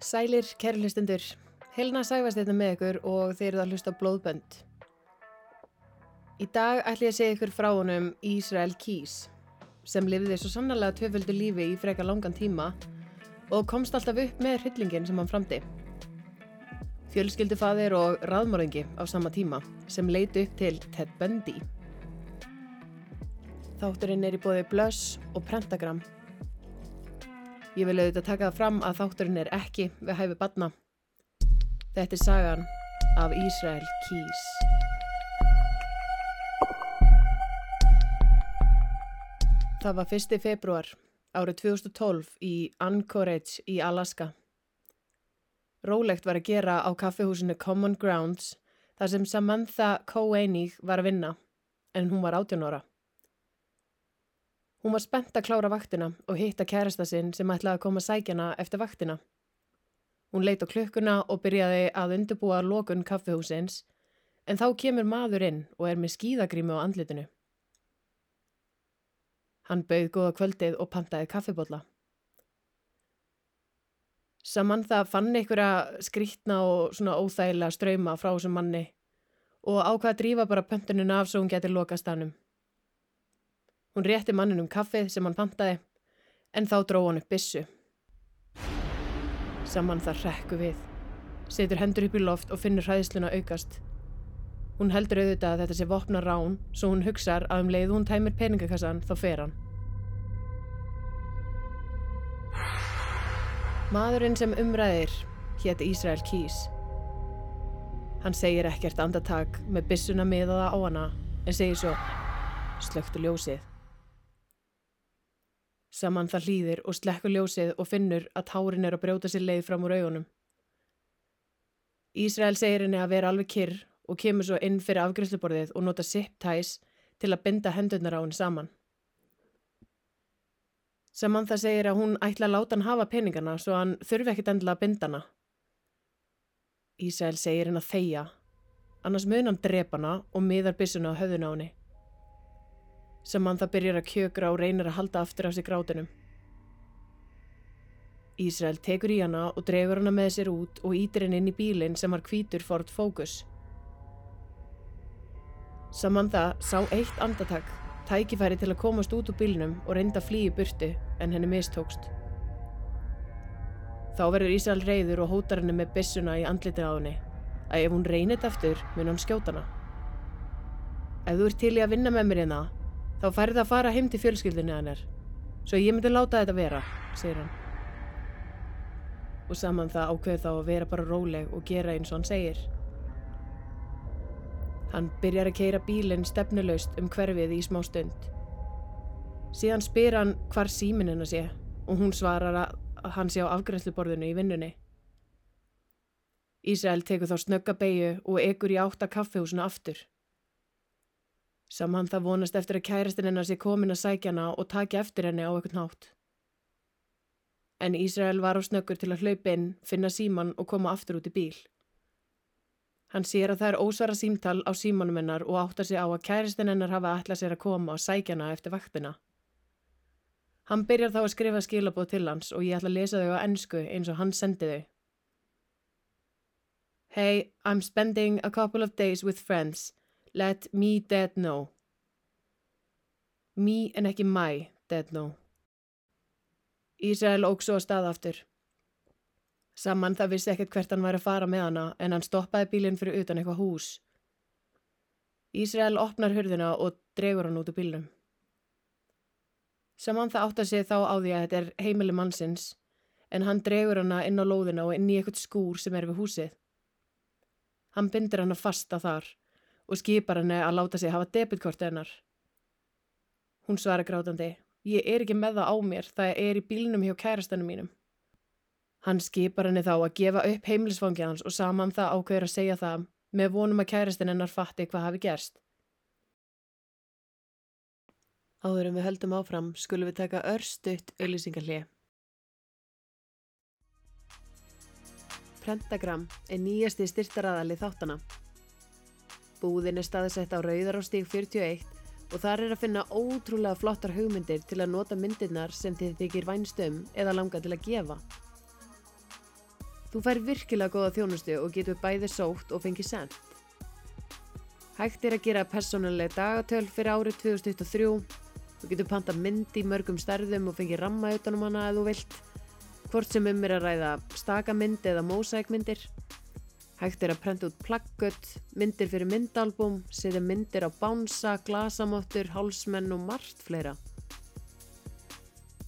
Sælir, kæri hlustendur. Helena sæfast þetta með ykkur og þeir eru að hlusta blóðbönd. Í dag ætlum ég að segja ykkur frá honum Ísrael Kís sem lifiði svo sannarlega töföldu lífi í freka langan tíma og komst alltaf upp með hryllingin sem hann framdi. Fjölskyldufaðir og raðmóringi á sama tíma sem leiti upp til Ted Bundy. Þátturinn er í bóði Blöss og Pentagram. Ég vil auðvitað taka það fram að þátturinn er ekki við hæfi badna. Þetta er sagan af Ísrael Kís. Það var 1. februar árið 2012 í Anchorage í Alaska. Rólegt var að gera á kaffehúsinu Common Grounds þar sem Samantha Koenig var að vinna en hún var 18 ára. Hún var spennt að klára vaktina og hitta kærasta sinn sem ætlaði að koma sækjana eftir vaktina. Hún leit á klukkuna og byrjaði að undirbúa lokun kaffehúsins en þá kemur maður inn og er með skíðagrími á andlitinu. Hann bauð góða kvöldið og pantaði kaffibotla. Samantha fann einhverja skrítna og svona óþægilega ströyma frá þessum manni og ákvaða að drífa bara pöntuninu af svo hún geti lokast hannum. Hún rétti manninum kaffið sem hann pantaði en þá dró hann upp bissu. Samantha rekku við, setur hendur upp í loft og finnur hræðsluna aukast. Hún heldur auðvitað að þetta sé vopna rán svo hún hugsar að um leið hún tæmir peningakassan þá fer hann. Maðurinn sem umræðir hétt Ísrael Kís. Hann segir ekkert andartak með byssuna miðaða á hana en segir svo slöktu ljósið. Saman það hlýðir og slekkur ljósið og finnur að tárin er að brjóta sér leið fram úr augunum. Ísrael segir henni að vera alveg kyrr og kemur svo inn fyrir afgriðsluborðið og nota zip ties til að binda hendurnar á henni saman. Samantha segir að hún ætla að láta hann hafa peningana svo hann þurfi ekkit endilega að binda hana. Ísrael segir henn að þeia, annars mun hann drepa hana og miðar byssuna á höfðuna á henni. Samantha byrjar að kjökra og reynir að halda aftur af sig grátunum. Ísrael tekur í hana og dregur hana með sér út og ítir henn inn í bílinn sem var kvítur Ford Focus. Samantha sá eitt andatak tækifæri til að komast út úr bílnum og reynda að flýja burtu en henni mistókst. Þá verður Ísrael reyður og hótar henni með byssuna í andlitin á henni að ef hún reynit aftur mun hann skjóta hana. Ef þú ert til í að vinna með mér hérna þá færði það að fara heim til fjölskyldinu hennar svo ég myndi láta þetta vera, segir hann. Og saman það ákveður þá að vera bara róleg og gera eins og hann segir. Hann byrjar að keira bílinn stefnuleust um hverfið í smá stund. Síðan spyr hann hvar síminn hennar sé og hún svarar að hann sé á afgrænsluborðinu í vinnunni. Ísrael tekur þá snögga beigju og ekur í átta kaffehúsuna aftur. Saman það vonast eftir að kærastinn hennar sé komin að sækja hana og taki eftir henni á eitthvað nátt. En Ísrael var á snöggur til að hlaupa inn, finna síman og koma aftur út í bíl. Hann sér að það er ósvara símtal á símanum hennar og áttar sig á að kæristinn hennar hafa ætlað sér að koma og sækja hana eftir vaktina. Hann byrjar þá að skrifa skilabóð til hans og ég ætla að lesa þau á ennsku eins og hann sendi þau. Hey, I'm spending a couple of days with friends. Let me dead know. Me en ekki my dead know. Ísrael óg svo að staða aftur. Saman það vissi ekkert hvert hann væri að fara með hana en hann stoppaði bílinn fyrir utan eitthvað hús. Ísrael opnar hurðina og dregur hann út úr bílnum. Saman það átt að sé þá á því að þetta er heimili mannsins en hann dregur hana inn á lóðina og inn í eitthvað skúr sem er við húsið. Hann bindir hana fasta þar og skipar henni að láta sig hafa debitkort hennar. Hún svara grátandi, ég er ekki með það á mér, það er í bílnum hjá kærastanum mínum. Hann skipar henni þá að gefa upp heimilisfangi hans og saman það ákveður að segja það með vonum að kæristinn hennar fatti hvað hafi gerst. Áðurum við höldum áfram skulum við taka örstutt auðlýsingarlið. Prentagram er nýjasti styrtaraðali þáttana. Búðin er staðsett á Rauðar á stíg 41 og þar er að finna ótrúlega flottar hugmyndir til að nota myndirnar sem þið þykir vænstum eða langa til að gefa. Þú fær virkilega góða þjónustu og getur bæði sótt og fengið send. Hægt er að gera personuleg dagatöl fyrir árið 2023. Þú getur panta mynd í mörgum stærðum og fengið ramma utanum hana ef þú vilt. Hvort sem um er að ræða stakamynd eða mósækmyndir. Hægt er að prenta út plaggött, myndir fyrir myndalbum, setja myndir á bánsa, glasamottur, hálsmenn og margt fleira.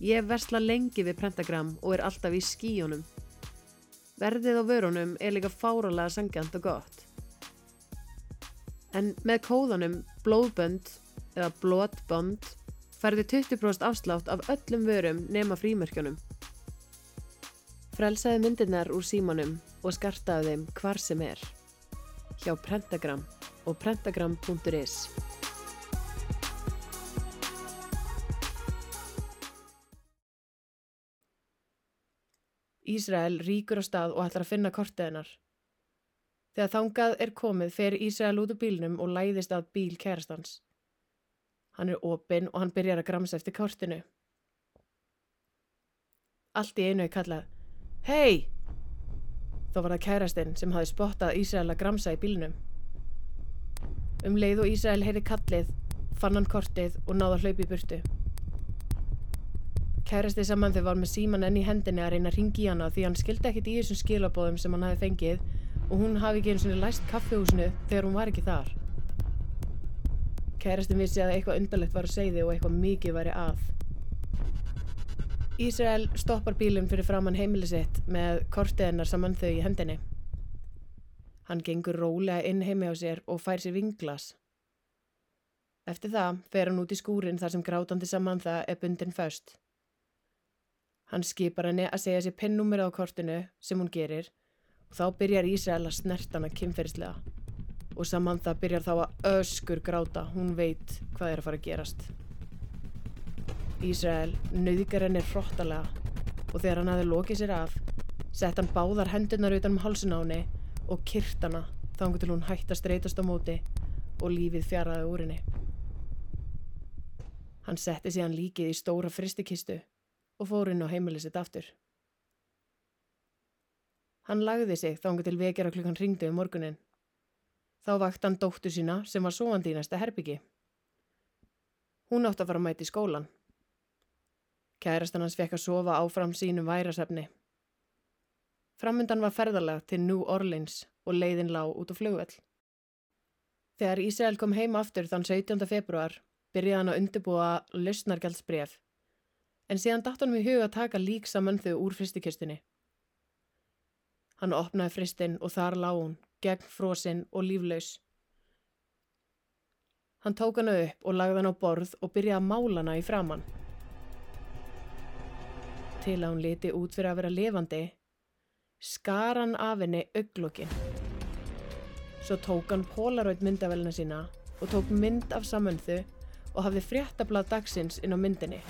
Ég versla lengi við prentagram og er alltaf í skíunum. Verðið á vörunum er líka fáralega sangjant og gott. En með kóðanum blóðbönd eða blótbönd færði 20% afslátt af öllum vörum nema frímerkjunum. Frelsaði myndirnar úr símanum og skartaði þeim hvar sem er. Hjá Prentagram og prentagram.is Ísrael ríkur á stað og ætlar að finna kortið hennar. Þegar þangað er komið fer Ísrael út úr bílnum og læðist að bíl kærastans. Hann er opinn og hann byrjar að gramsa eftir kortinu. Allt í einu er kallað Hei! Þá var það kærastinn sem hafi spottað Ísrael að gramsa í bílnum. Um leið og Ísrael heyri kallið, fann hann kortið og náða hlaupi í burtu. Kærasti saman þau var með síman enn í hendinni að reyna að ringi hana því hann skildi ekkit í þessum skilabóðum sem hann hafi fengið og hún hafi ekki eins og læst kaffehúsinu þegar hún var ekki þar. Kærastin vissi að eitthvað undarlegt var að segði og eitthvað mikið væri að. Ísrael stoppar bílinn fyrir framann heimilisitt með kortið hennar saman þau í hendinni. Hann gengur rólega inn heimi á sér og fær sér vinglas. Eftir það fer hann út í skúrin þar sem grátandi saman það er bundin föst. Hann skipar henni að segja sér pinnúmir á kortinu sem hún gerir og þá byrjar Ísrael að snert hana kynferðislega og saman það byrjar þá að öskur gráta, hún veit hvað er að fara að gerast. Ísrael nöðgar henni hróttalega og þegar hann aði lokið sér af sett hann báðar hendunar utan um halsin á henni og kyrt hana þangu til hún hætti að streytast á móti og lífið fjaraði úr henni. Hann setti síðan líkið í stóra fristikistu og fór inn á heimilið sitt aftur. Hann lagði sig þangu til vekjara klukkan ringdi um morgunin. Þá vakt hann dóttu sína sem var sovandi í næsta herbyggi. Hún átt að fara að mæti skólan. Kærastan hans fekk að sofa áfram sínum værasefni. Framundan var ferðalega til New Orleans og leiðin lág út á flugvell. Þegar Ísrael kom heim aftur þann 17. februar byrjaði hann að undirbúa lausnargjaldsbref en síðan datt hann við huga að taka lík saman þau úr fristikistunni. Hann opnaði fristinn og þar lág hún, gegn frosinn og líflaus. Hann tók hana upp og lagði hann á borð og byrjaði að mála hana í framann. Til að hún liti út fyrir að vera levandi, skar hann af henni auglokkin. Svo tók hann polaroid myndavælina sína og tók mynd af samöndu og hafði fréttablað dagsins inn á myndinni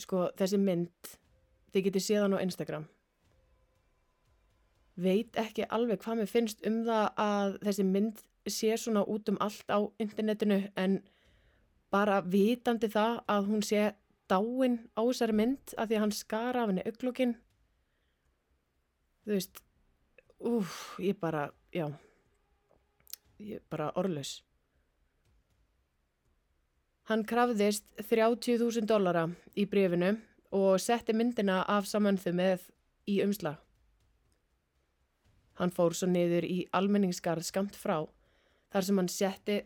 sko þessi mynd þið getið séðan á Instagram veit ekki alveg hvað mér finnst um það að þessi mynd sé svona út um allt á internetinu en bara vitandi það að hún sé dáin á þessari mynd að því að hann skara af henni auklokkin þú veist úf, ég bara, já ég bara orðlaus Hann krafðist 30.000 dollara í brefinu og setti myndina af samönðu með í umslag. Hann fór svo niður í almenningskarð skamt frá þar sem hann setti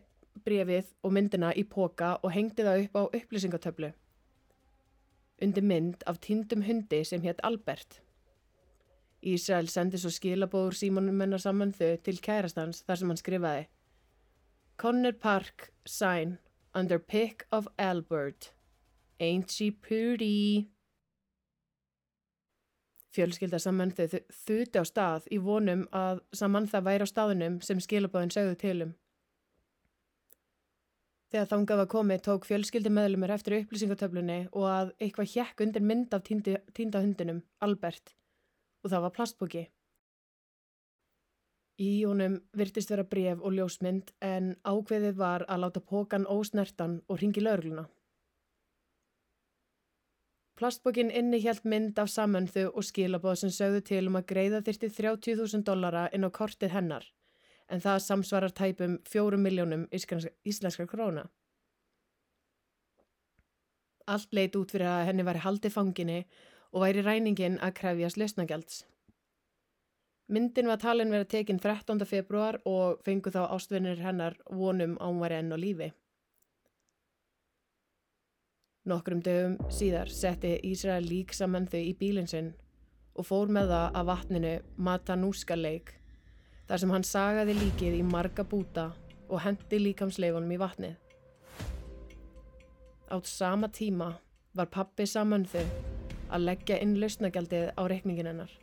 brefið og myndina í póka og hengdi það upp á upplýsingatöflu. Undir mynd af tindum hundi sem hétt Albert. Ísrael sendi svo skilabóður Símonum mennar samönðu til kærastans þar sem hann skrifaði Conner Park, Sign under pick of Albert. Ain't she pretty? Fjölskylda saman þau þuti á stað í vonum að saman það væri á staðunum sem skilabóðin sögðu tilum. Þegar þangað var komið tók fjölskyldi meðlumir eftir upplýsingatöflunni og að eitthvað hjekk undir mynd af týnda hundinum, Albert, og það var plastbóki. Í honum virtist vera bref og ljósmynd en ákveðið var að láta pókan ósnertan og ringi laurugluna. Plastbókin inni hjælt mynd af samönðu og skilabóð sem sögðu til um að greiða þyrti 30.000 dollara inn á kortið hennar, en það samsvarar tæpum 4 miljónum íslenskar króna. Allt leit út fyrir að henni væri haldið fanginni og væri ræningin að krefjast lausnagjalds. Myndin var talin verið tekinn 13. februar og fengu þá ástvinnir hennar vonum á hún væri enn á lífi. Nokkrum dögum síðar setti Ísrael lík saman þau í bílinn sinn og fór með það að vatninu Matanuska leik þar sem hann sagaði líkið í marga búta og hendi líkamsleifunum í vatnið. Átt sama tíma var pappi saman þau að leggja inn lausnagjaldið á reikningin hennar.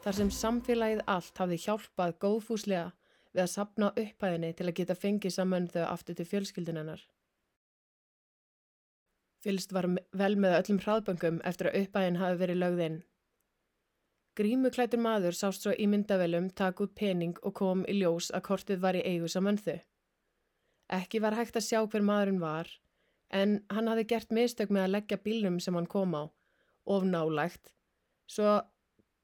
Þar sem samfélagið allt hafði hjálpað góðfúslega við að sapna upphæðinni til að geta fengið saman þau aftur til fjölskyldin hennar. Fylst var vel með öllum hraðböngum eftir að uppæðin hafi verið lögðinn. Grímuklætur maður sást svo í myndavelum takk út pening og kom í ljós að kortið var í eigu saman þau. Ekki var hægt að sjá hver maðurinn var, en hann hafi gert mistök með að leggja bílnum sem hann kom á, of nálægt, svo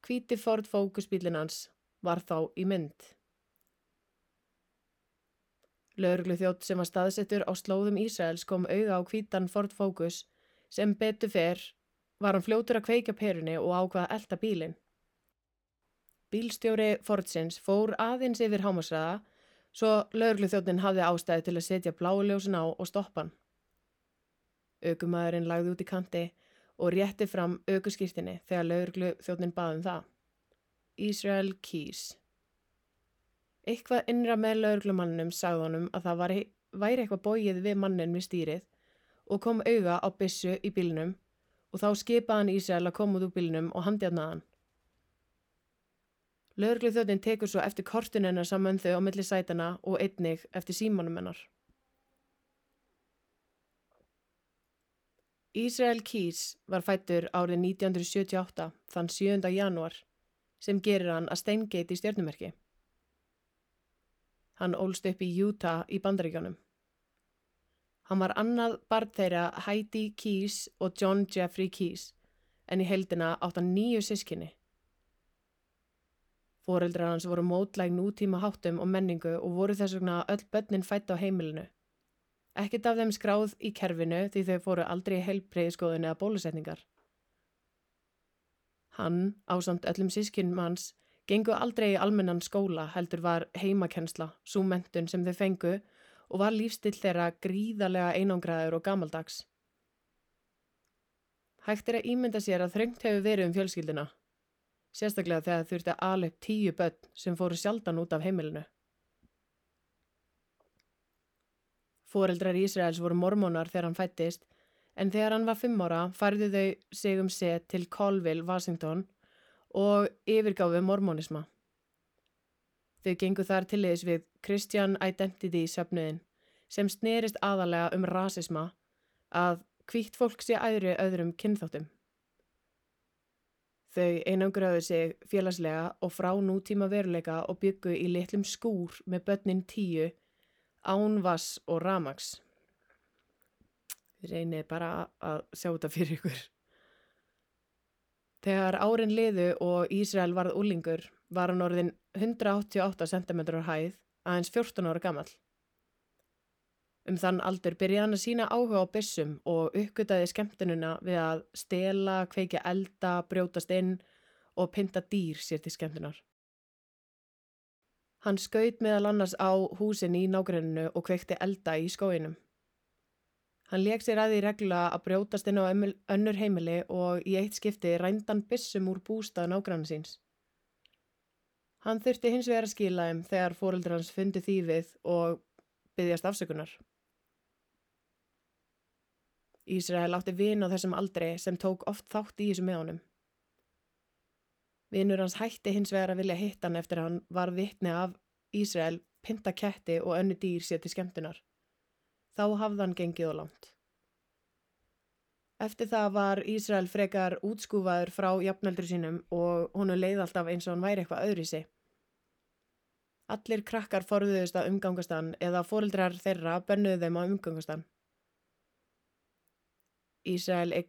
hvíti Ford Focus bílinn hans var þá í mynd. Lauruglu þjótt sem var staðsettur á slóðum Ísraels kom auða á hvítan Ford Focus sem betu fer var hann fljótur að kveika perunni og ákvaða elda bílinn. Bílstjóri Fordsins fór aðeins yfir hámasraða svo lauruglu þjóttin hafði ástæði til að setja bláuljósin á og stoppa hann. Ökumæðurinn lagði út í kanti og rétti fram ökuskýrtinni þegar lauruglu þjóttin baðum það. Israel Keys Eitthvað innra með lauruglumannum sagði honum að það væri, væri eitthvað bóið við mannin við stýrið og kom auga á bissu í bílnum og þá skipaði hann Ísrael að koma út úr bílnum og handjafnaði hann. Lauruglu þjóttinn tekur svo eftir kortun hennar saman þau á milli sætana og einnig eftir símanum hennar. Ísrael Keys var fættur árið 1978 þann 7. januar sem gerir hann að steingeit í stjórnumerki. Hann ólst upp í Utah í bandaríkjónum. Hann var annað barn þeirra Heidi Keys og John Jeffrey Keys en í heldina átt hann nýju sískinni. Fóreldrar hans voru mótlæg nútíma háttum og menningu og voru þess vegna öll börnin fætt á heimilinu. Ekkit af þeim skráð í kerfinu því þau fóru aldrei heilbreyðskoðun eða bólusetningar. Hann, ásamt öllum sískinn manns, Gengu aldrei í almennan skóla heldur var heimakensla, svo mentun sem þau fengu og var lífstill þeirra gríðarlega einangraður og gamaldags. Hægt er að ímynda sér að þröngt hefur verið um fjölskylduna, sérstaklega þegar þurfti að alveg tíu börn sem fóru sjaldan út af heimilinu. Fóreldrar Ísraels voru mormónar þegar hann fættist en þegar hann var fimm ára færðu þau sig um set til Colville, Washington og yfirgáfi mormónisma. Þau gengu þar til liðis við Christian Identity söfnuðin sem snerist aðalega um rasisma að hvítt fólk sé æðri öðrum kynþáttum. Þau einangraðu sig félagslega og frá nútíma veruleika og byggu í litlum skúr með börnin tíu, án vass og ramags. Þið reynið bara að sjá þetta fyrir ykkur. Þegar árin liðu og Ísrael varð úlingur var hann orðin 188 cm hæð aðeins 14 ára gammal. Um þann aldur byrjaði hann að sína áhuga á byssum og uppgötaði skemmtununa við að stela, kveikja elda, brjótast inn og pinta dýr sér til skemmtunar. Hann skaut meðal annars á húsin í nágrenninu og kveikti elda í skóinum. Hann leik sér að því regla að brjótast inn á önnur heimili og í eitt skipti rændan bissum úr bústað nágrann síns. Hann þurfti hins vegar að skila þeim þegar fóreldur hans fundi þýfið og byggjast afsökunar. Ísrael átti vin á þessum aldri sem tók oft þátt í þessu með honum. Vinur hans hætti hins vegar að vilja hitta hann eftir hann var vittni af Ísrael, pinta ketti og önnu dýr sér til skemmtunar. Þá hafði hann gengið og langt. Eftir það var Ísrael frekar útskúfaður frá jafnaldur sínum og honu leið alltaf eins og hann væri eitthvað öðru í sig. Allir krakkar forðuðust að umgangast hann eða fórildrar þeirra bönnuðu þeim á umgangast hann. Ísrael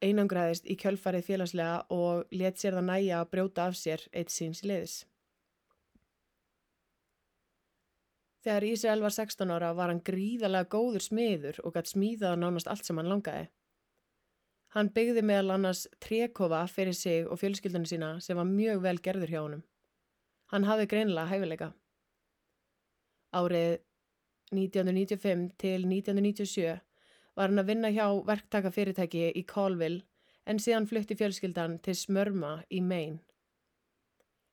einangraðist í kjölfarið félagslega og let sér það næja að brjóta af sér eitt síns liðs. Þegar Ísrael var 16 ára var hann gríðalega góður smiður og gætt smíðað nánast allt sem hann langaði. Hann byggði meðal annars trekofa fyrir sig og fjölskyldunum sína sem var mjög vel gerður hjá honum. Hann hafði greinlega hæfileika. Árið 1995 til 1997 var hann að vinna hjá verktakafyrirtæki í Colville en síðan flutti fjölskyldan til Smörma í Maine.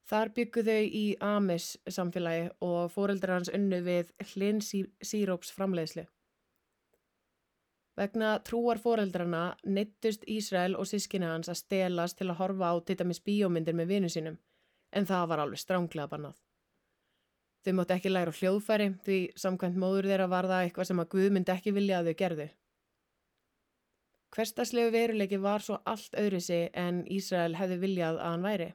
Þar byggu þau í Amis samfélagi og fóreldrar hans unnu við hlinn síróps framleiðslu. Vegna trúar fóreldrarna neittust Ísrael og sískina hans að stelast til að horfa á tittamis bíómyndir með vinu sínum en það var alveg stránglega bannað. Þau mótt ekki læra hljóðfæri því samkvæmt móður þeirra var það eitthvað sem að Guð myndi ekki vilja að þau gerðu. Hverstaslegu veruleiki var svo allt öðru sig en Ísrael hefði viljað að hann væri.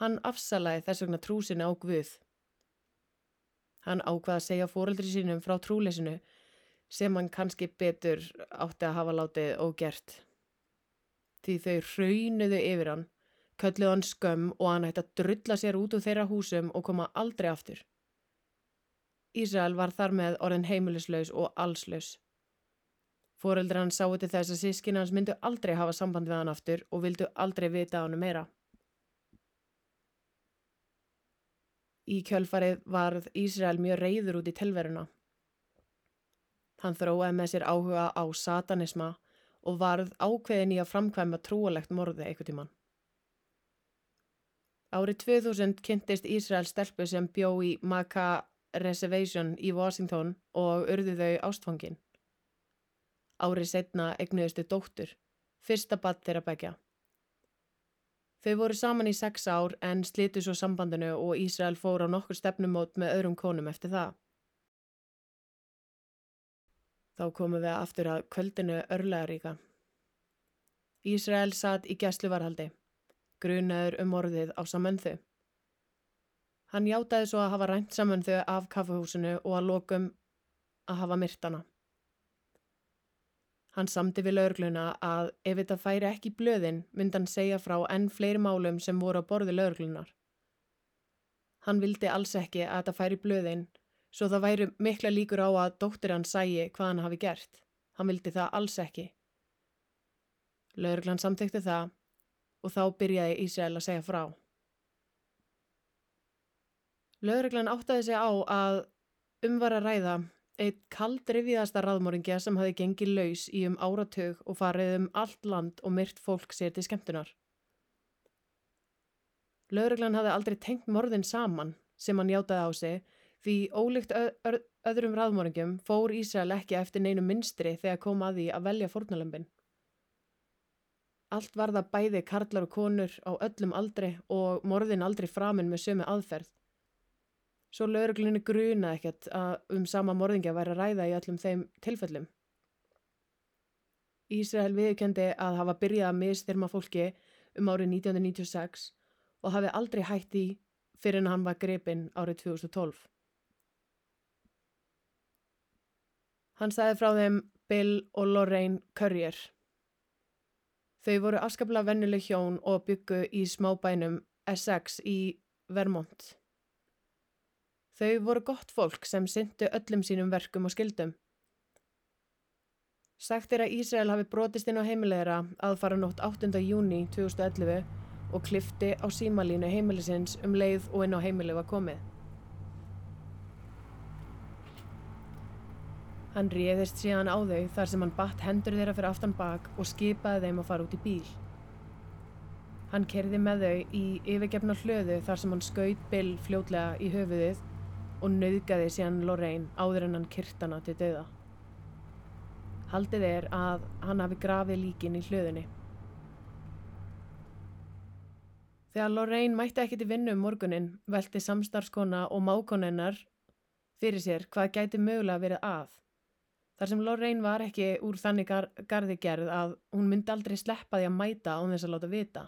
Hann afsalaði þess vegna trúsinu á Guð. Hann ákvaði að segja fóreldri sínum frá trúleysinu sem hann kannski betur átti að hafa látið ógert. Því þau raunuðu yfir hann, kölluð hann skömm og hann ætti að drulla sér út úr þeirra húsum og koma aldrei aftur. Ísrael var þar með orðin heimilislaus og allslaus. Fóreldra hann sáu til þess að sískina hans myndu aldrei hafa samband við hann aftur og vildu aldrei vita á hann meira. Í kjölfarið varð Ísrael mjög reyður út í tilveruna. Hann þróaði með sér áhuga á satanisma og varð ákveðin í að framkvæma trúalegt morði eitthvað tíman. Árið 2000 kynntist Ísrael stelpu sem bjó í Maka Reservation í Washington og urðu þau ástfangin. Árið setna egnuðustu dóttur, fyrsta badd þeirra begja. Þau voru saman í sex ár en slitu svo sambandinu og Ísrael fór á nokkur stefnumót með öðrum konum eftir það. Þá komum við aftur að kvöldinu örlegaríka. Ísrael satt í gæsluvarhaldi, grunaður um orðið á samanþu. Hann hjátaði svo að hafa rænt samanþu af kaffehúsinu og að lokum að hafa myrtana. Hann samti við laurugluna að ef þetta færi ekki blöðin myndi hann segja frá enn fleiri málum sem voru á borði lauruglunar. Hann vildi alls ekki að þetta færi blöðin svo það væri mikla líkur á að dóttir hann sæi hvað hann hafi gert. Hann vildi það alls ekki. Lauruglan samtækti það og þá byrjaði Ísrael að segja frá. Lauruglan áttaði sig á að umvara ræða Eitt kaldrifiðasta raðmóringja sem hafi gengið laus í um áratug og farið um allt land og myrt fólk sér til skemmtunar. Lauruglan hafi aldrei tengt morðin saman sem hann hjátaði á sig því ólíkt öðrum raðmóringjum fór Ísrael ekki eftir neinu minstri þegar kom að því að velja fórnalömpin. Allt var það bæði karlar og konur á öllum aldri og morðin aldrei framinn með sömu aðferð. Svo lauruglunni gruna ekkert að um sama morðingja væri að ræða í öllum þeim tilfellum. Ísrael viðkendi að hafa byrjað að mistyrma fólki um árið 1996 og hafi aldrei hægt í fyrir en hann var grepinn árið 2012. Hann sagði frá þeim Bill og Lorraine Currier. Þau voru afskaplega vennuleg hjón og byggu í smábænum Essex í Vermont. Þau voru gott fólk sem syndu öllum sínum verkum og skildum. Sagt er að Ísrael hafi brotist inn á heimilegra aðfara nótt 8. júni 2011 og klifti á símalínu heimilisins um leið og inn á heimilið var komið. Hann réðist síðan á þau þar sem hann batt hendur þeirra fyrir aftan bak og skipaði þeim að fara út í bíl. Hann kerði með þau í yfirgefna hlöðu þar sem hann skaut Bill fljótlega í höfuðið og nauðgaði síðan Lorraine áður en hann kyrtana til döða. Haldið er að hann hafi grafið líkin í hlöðunni. Þegar Lorraine mætti ekki til vinnu um morgunin velti samstarfskona og mákonennar fyrir sér hvað gæti mögulega verið að. Þar sem Lorraine var ekki úr þannig gar gardi gerð að hún myndi aldrei sleppa því að mæta án þess að láta vita.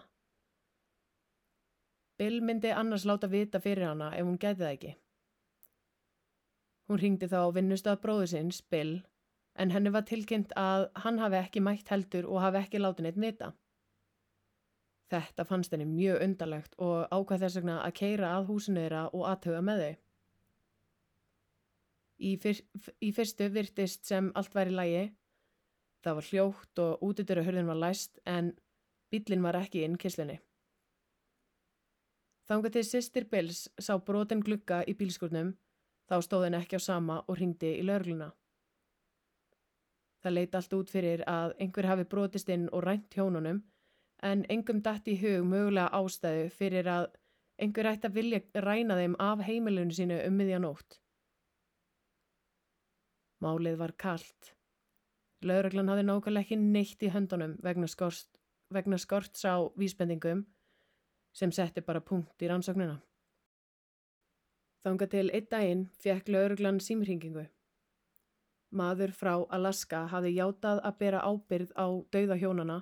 Bill myndi annars láta vita fyrir hana ef hún gæti það ekki. Hún ringdi þá vinnustaf bróðu sinns, Bill, en henni var tilkynnt að hann hafi ekki mætt heldur og hafi ekki látið neitt vita. Þetta fannst henni mjög undarlegt og ákvað þess vegna að keira að húsinu þeirra og aðtöga með þau. Í, fyr, í fyrstu virtist sem allt væri lægi, það var hljótt og útidöru hörðin var læst en bílinn var ekki inn kislinni. Þángu til sýstir Bills sá brotin glugga í bílskurnum, þá stóð henn ekki á sama og ringdi í lörgluna. Það leiti allt út fyrir að einhver hafi brotist inn og rænt hjónunum en engum dætt í hug mögulega ástæðu fyrir að einhver ætti að vilja ræna þeim af heimilinu sínu um miðjanótt. Málið var kallt. Lauraglann hafði nákvæmlega ekki neitt í höndunum vegna skort, vegna skorts á vísbendingum sem setti bara punkt í rannsóknuna. Þanga til einn daginn fekk lauraglann símringingu. Maður frá Alaska hafði játað að bera ábyrð á dauða hjónana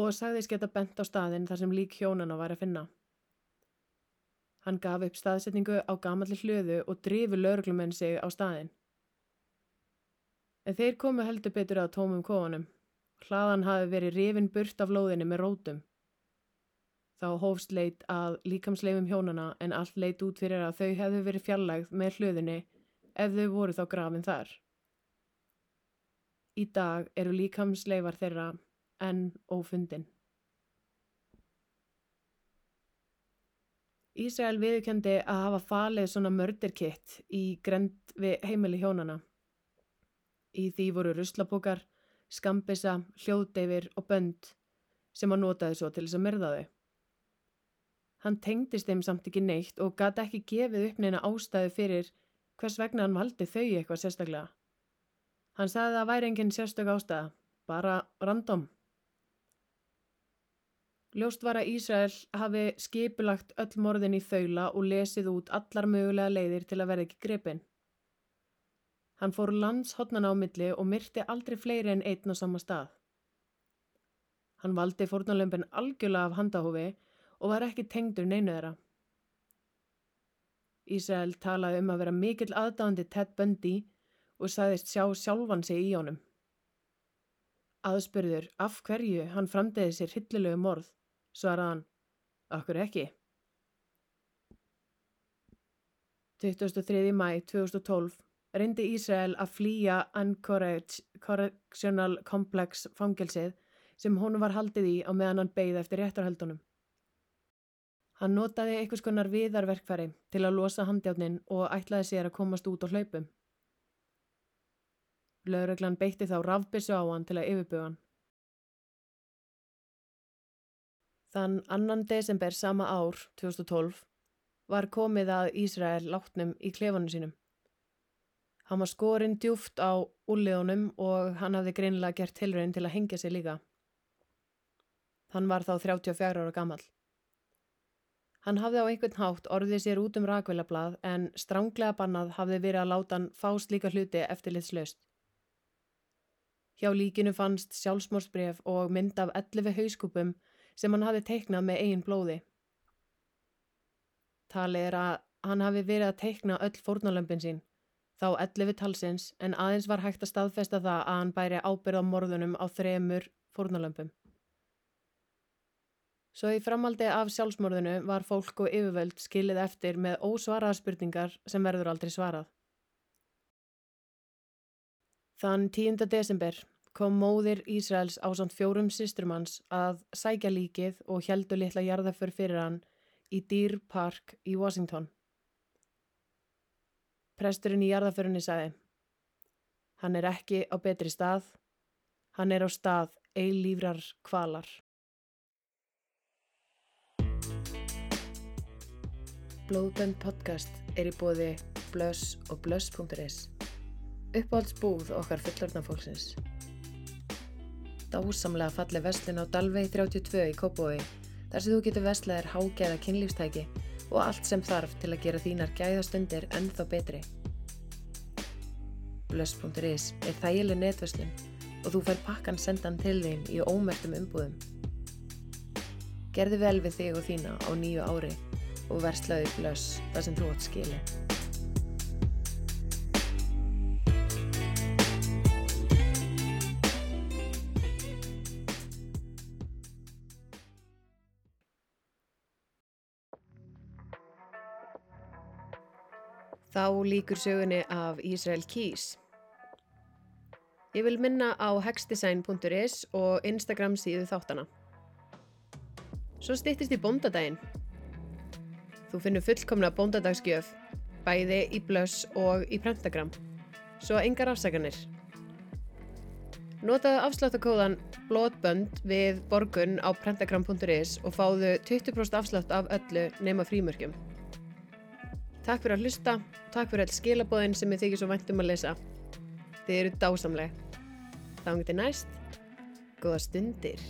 og sagðist geta bent á staðin þar sem lík hjónana var að finna. Hann gaf upp staðsetningu á gamalli hlöðu og drifi lauruglumenn sig á staðin. En þeir komu heldur betur að tómum kóanum. Hlaðan hafi verið rifin burt af lóðinni með rótum. Þá hófst leit að líkamsleifum hjónana en allt leit út fyrir að þau hefðu verið fjallægð með hlöðinni ef þau voru þá grafin þar. Í dag eru líkamsleifar þeirra enn ófundin. Ísrael viðkendi að hafa falið svona mörderkitt í grend við heimili hjónana. Í því voru ruslapokar, skambisa, hljóðdeifir og bönd sem hann notaði svo til þess að myrða þau. Hann tengdist þeim samt ekki neitt og gati ekki gefið upp neina ástæðu fyrir hvers vegna hann valdi þau eitthvað sérstaklega. Hann sagði að það væri enginn sérstök ástæða, bara random. Ljóst var að Ísrael hafi skipulagt öll morðin í þaula og lesið út allar mögulega leiðir til að verða ekki grepin. Hann fór landshotnan á milli og myrti aldrei fleiri en einn á sama stað. Hann valdi fórnalömpin algjörlega af handahófi og var ekki tengdur neinu þeirra. Ísrael talaði um að vera mikill aðdáðandi Ted Bundy og sagðist sjá sjálfan sig í honum. Aðspurður af hverju hann framdegi sér hyllilegu morð, svaraði hann, okkur ekki. 23. mæ 2012 reyndi Ísrael að flýja Anchorage Correctional Complex fangelsið sem honum var haldið í á meðan hann beigði eftir réttarhaldunum. Hann notaði einhvers konar viðarverkfæri til að losa handjátnin og ætlaði sér að komast út á hlaupum. Lauruglan beitti þá rafbissu á hann til að yfirbuga hann. Þann annan desember sama ár, 2012, var komið að Ísrael látnum í klefanu sínum. Hann var skorinn djúft á úrleðunum og hann hafði greinilega gert tilröðin til að hengja sig líka. Hann var þá 34 ára gammal. Hann hafði á einhvern hátt orðið sér út um rakvelablað en stránglega bannað hafði verið að láta hann fá slíka hluti eftir litslaust. Hjá líkinu fannst sjálfsmórsbref og mynd af 11 hauskúpum sem hann hafi teiknað með eigin blóði. Talið er að hann hafi verið að teikna öll fórnalömpin sín, þá 11 talsins en aðeins var hægt að staðfesta það að hann bæri ábyrð á morðunum á þremur fórnalömpum. Svo í framaldi af sjálfsmorðinu var fólk og yfirvöld skilið eftir með ósvaraða spurningar sem verður aldrei svarað. Þann 10. desember kom móðir Ísraels á samt fjórum systrumans að sækja líkið og heldu litla jarðaför fyrir hann í Deer Park í Washington. Presturinn í jarðaförunni sagði Hann er ekki á betri stað, hann er á stað eilífrar kvalar. Blóðbönd podcast er í bóði blöss og blöss.is Uppáhaldsbúð okkar fullorðna fólksins dásamlega falli vestlun á Dalvei 32 í Kópói þar sem þú getur vestlaðir hágæða kynlífstæki og allt sem þarf til að gera þínar gæðastundir ennþá betri. Blöss.is er þægileg netverslun og þú fær pakkan sendan til þín í ómertum umbúðum. Gerði vel við þig og þína á nýju ári og verslaði glöss þar sem þú átt skilið. Þá líkur sögunni af Israel Keys. Ég vil minna á hexdesign.is og Instagram síðu þáttana. Svo stýttist í bóndadaginn. Þú finnur fullkomna bóndadagsgjöf, bæði í blöss og í prentagram. Svo engar afsaganir. Notaðu afsláttakóðan blótbönd við borgun á prentagram.is og fáðu 20% afslátt af öllu nema frímörkjum. Takk fyrir að hlusta, takk fyrir all skilabóðin sem ég þykir svo væntum að lesa. Þið eru dásamleg. Þá getur næst, góða stundir.